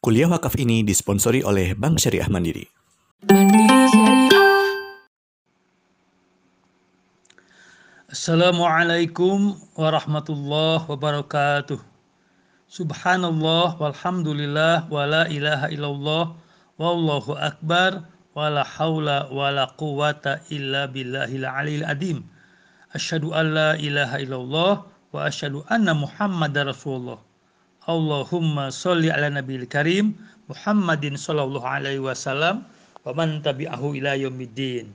Kuliah wakaf ini disponsori oleh Bank Syariah Mandiri. Assalamualaikum warahmatullahi wabarakatuh. Subhanallah walhamdulillah wa la ilaha illallah wallahu akbar wa la hawla wa la quwata illa billahil alil adim. Asyhadu an la ilaha illallah wa asyhadu anna muhammadar rasulullah. Allahumma sholli ala nabiyil karim Muhammadin sallallahu alaihi wasallam wa man tabi'ahu ila yaumiddin.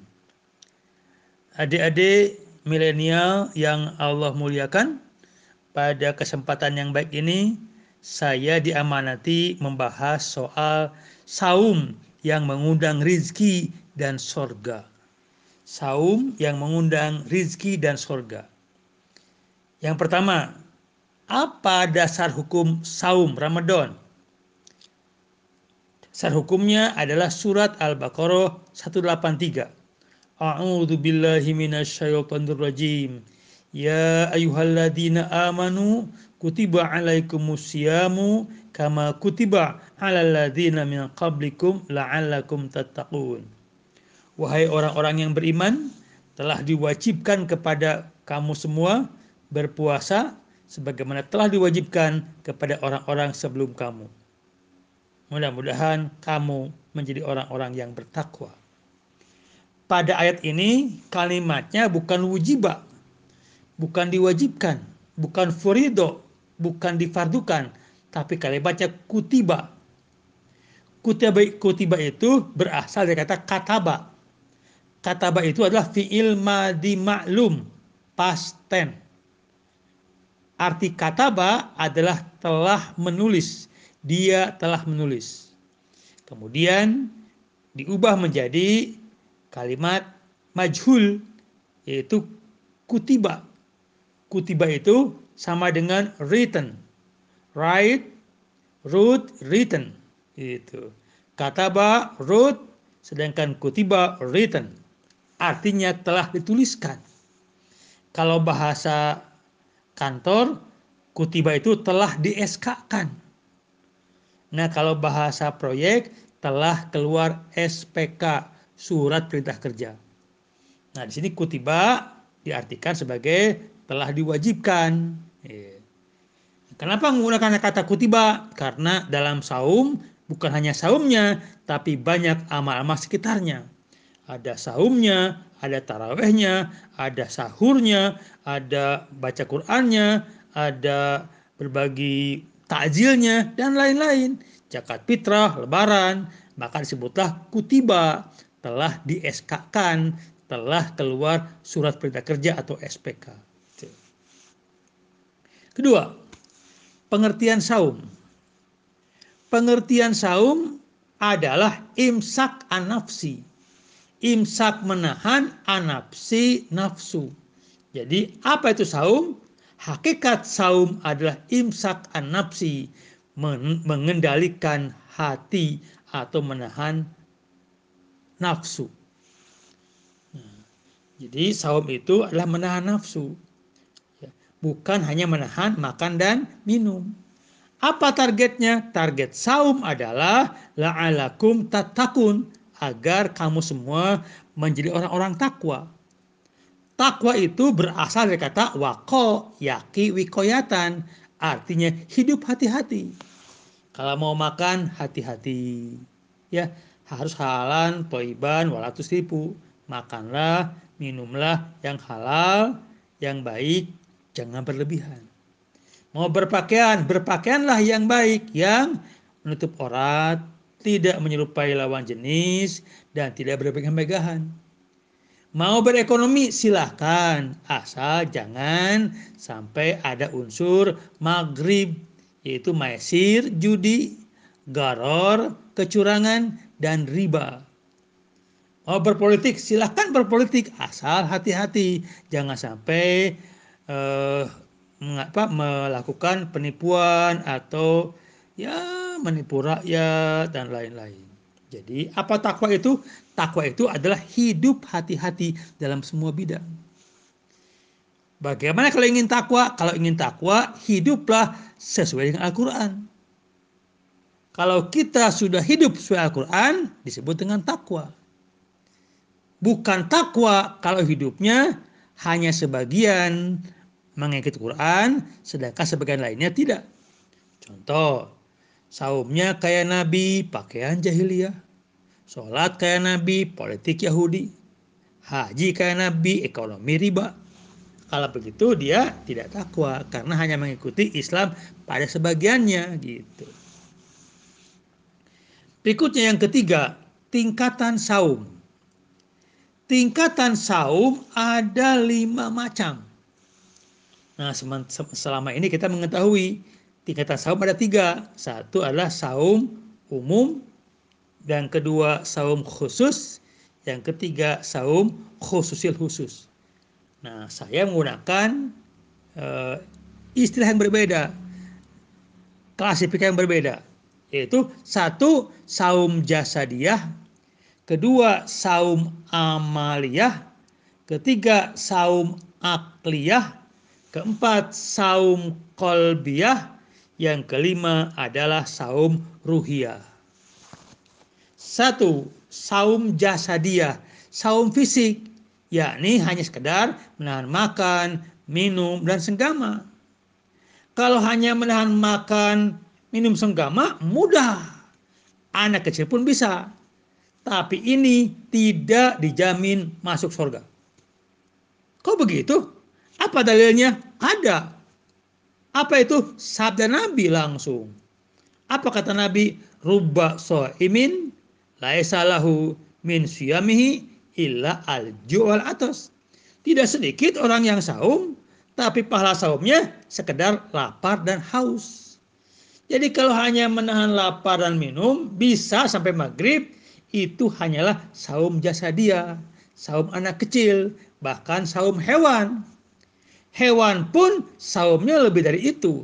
Adik-adik milenial yang Allah muliakan, pada kesempatan yang baik ini saya diamanati membahas soal saum yang mengundang rizki dan sorga. Saum yang mengundang rizki dan sorga. Yang pertama, apa dasar hukum saum Ramadan? Dasar hukumnya adalah surat Al-Baqarah 183. A'udzu billahi minasyaitonir rajim. Ya ayyuhalladzina amanu kutiba alaikumusyamu kama kutiba alal ladzina min qablikum la'allakum tattaqun. Wahai orang-orang yang beriman, telah diwajibkan kepada kamu semua berpuasa sebagaimana telah diwajibkan kepada orang-orang sebelum kamu. Mudah-mudahan kamu menjadi orang-orang yang bertakwa. Pada ayat ini kalimatnya bukan wujiba, bukan diwajibkan, bukan furido, bukan difardukan, tapi kalimatnya kutiba. Kutiba, kutiba itu berasal dari kata kataba. Kataba itu adalah fi'il madi maklum, past tense Arti kataba adalah telah menulis. Dia telah menulis. Kemudian diubah menjadi kalimat majhul yaitu kutiba. Kutiba itu sama dengan written. Write, wrote, written. Itu. Kataba, wrote, sedangkan kutiba, written. Artinya telah dituliskan. Kalau bahasa kantor, kutiba itu telah di SK-kan. Nah, kalau bahasa proyek telah keluar SPK, surat perintah kerja. Nah, di sini kutiba diartikan sebagai telah diwajibkan. Iya. Kenapa menggunakan kata kutiba? Karena dalam saum bukan hanya saumnya, tapi banyak amal-amal sekitarnya. Ada saumnya, ada tarawehnya, ada sahurnya, ada baca Qur'annya, ada berbagi takjilnya, dan lain-lain. Zakat fitrah, lebaran, maka disebutlah kutiba, telah di kan telah keluar surat perintah kerja atau SPK. Kedua, pengertian saum. Pengertian saum adalah imsak anafsi imsak menahan anapsi nafsu. Jadi apa itu saum? Hakikat saum adalah imsak anapsi, mengendalikan hati atau menahan nafsu. Nah, jadi saum itu adalah menahan nafsu. Ya, bukan hanya menahan makan dan minum. Apa targetnya? Target saum adalah la'alakum tatakun agar kamu semua menjadi orang-orang takwa. Takwa itu berasal dari kata wako, yaki, wikoyatan. Artinya hidup hati-hati. Kalau mau makan, hati-hati. Ya, harus halalan, toiban, walatus ribu. Makanlah, minumlah yang halal, yang baik, jangan berlebihan. Mau berpakaian, berpakaianlah yang baik, yang menutup aurat, tidak menyerupai lawan jenis, dan tidak berpegang-pegangan. Mau berekonomi silahkan, asal jangan sampai ada unsur maghrib, yaitu maesir, judi, garor, kecurangan, dan riba. Mau berpolitik silahkan berpolitik, asal hati-hati, jangan sampai uh, mengapa melakukan penipuan atau ya menipu rakyat, dan lain-lain. Jadi apa takwa itu? Takwa itu adalah hidup hati-hati dalam semua bidang. Bagaimana kalau ingin takwa? Kalau ingin takwa, hiduplah sesuai dengan Al-Quran. Kalau kita sudah hidup sesuai Al-Quran, disebut dengan takwa. Bukan takwa kalau hidupnya hanya sebagian mengikuti Quran, sedangkan sebagian lainnya tidak. Contoh, saumnya kayak Nabi, pakaian jahiliyah. Sholat kayak Nabi, politik Yahudi. Haji kayak Nabi, ekonomi riba. Kalau begitu dia tidak takwa karena hanya mengikuti Islam pada sebagiannya gitu. Berikutnya yang ketiga, tingkatan saum. Tingkatan saum ada lima macam. Nah, selama ini kita mengetahui tingkatan saum ada tiga. Satu adalah saum umum, dan kedua saum khusus, yang ketiga saum khususil khusus. Nah, saya menggunakan uh, istilah yang berbeda, klasifikasi yang berbeda, yaitu satu saum jasadiyah, kedua saum amaliyah, ketiga saum akliyah, keempat saum kolbiyah, yang kelima adalah saum ruhiyah. Satu, saum jasadiyah, saum fisik yakni hanya sekedar menahan makan, minum, dan senggama. Kalau hanya menahan makan, minum, senggama, mudah. Anak kecil pun bisa. Tapi ini tidak dijamin masuk surga. Kok begitu? Apa dalilnya? Ada. Apa itu? Sabda Nabi langsung. Apa kata Nabi? Rubba so'imin laisalahu min siyamihi illa al jual atas. Tidak sedikit orang yang saum, tapi pahala saumnya sekedar lapar dan haus. Jadi kalau hanya menahan lapar dan minum, bisa sampai maghrib, itu hanyalah saum jasa dia, saum anak kecil, bahkan saum hewan. Hewan pun saumnya lebih dari itu.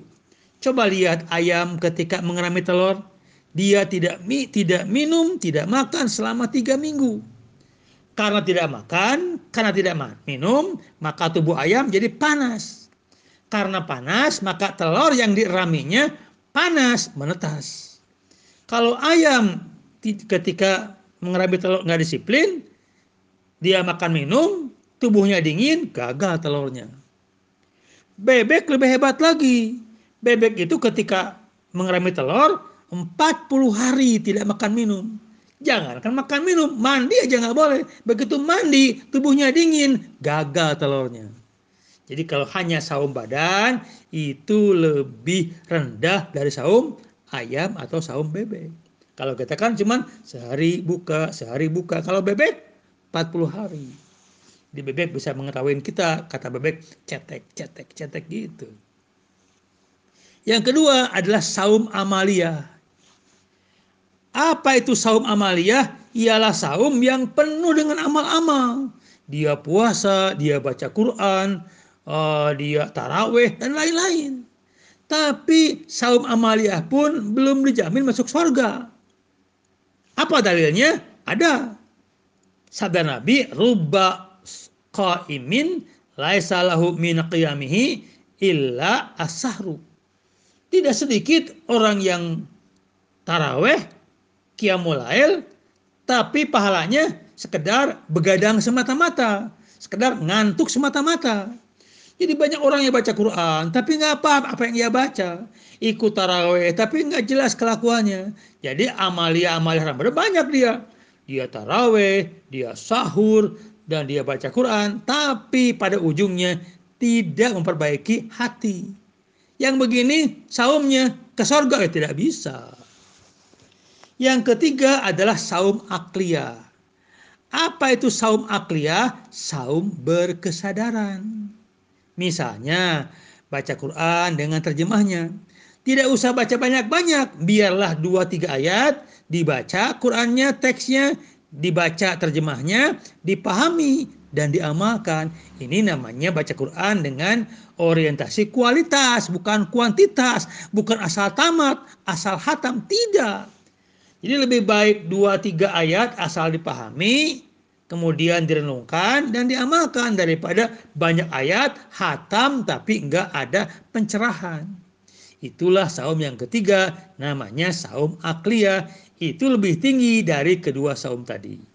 Coba lihat ayam ketika mengerami telur, dia tidak mi, tidak minum, tidak makan selama tiga minggu karena tidak makan, karena tidak minum, maka tubuh ayam jadi panas. Karena panas, maka telur yang diraminya panas, menetas. Kalau ayam ketika mengerami telur nggak disiplin, dia makan minum, tubuhnya dingin, gagal telurnya. Bebek lebih hebat lagi. Bebek itu ketika mengerami telur, 40 hari tidak makan minum Jangan kan makan minum, mandi aja nggak boleh. Begitu mandi, tubuhnya dingin, gagal telurnya. Jadi kalau hanya saum badan, itu lebih rendah dari saum ayam atau saum bebek. Kalau kita kan cuman sehari buka, sehari buka. Kalau bebek, 40 hari. Di bebek bisa mengetahui kita, kata bebek, cetek, cetek, cetek gitu. Yang kedua adalah saum amalia. Apa itu saum amaliyah? Ialah saum yang penuh dengan amal-amal. Dia puasa, dia baca Quran, uh, dia taraweh, dan lain-lain. Tapi saum amaliyah pun belum dijamin masuk surga. Apa dalilnya? Ada. Sabda Nabi, rubba qaimin laisa lahu min qiyamihi illa asahru. Tidak sedikit orang yang taraweh Qiyamul tapi pahalanya sekedar begadang semata-mata, sekedar ngantuk semata-mata. Jadi banyak orang yang baca Quran, tapi nggak apa apa yang ia baca. Ikut taraweh, tapi nggak jelas kelakuannya. Jadi amalia-amalia ramadan banyak dia. Dia taraweh, dia sahur, dan dia baca Quran, tapi pada ujungnya tidak memperbaiki hati. Yang begini saumnya ke surga ya tidak bisa. Yang ketiga adalah saum akliyah. Apa itu saum akliyah? Saum berkesadaran. Misalnya, baca Quran dengan terjemahnya. Tidak usah baca banyak-banyak, biarlah dua tiga ayat dibaca Qurannya, teksnya, dibaca terjemahnya, dipahami dan diamalkan. Ini namanya baca Quran dengan orientasi kualitas, bukan kuantitas, bukan asal tamat, asal hatam, tidak. Jadi lebih baik dua tiga ayat asal dipahami, kemudian direnungkan dan diamalkan daripada banyak ayat hatam tapi enggak ada pencerahan. itulah saum yang ketiga namanya saum akliyah itu lebih tinggi dari kedua saum tadi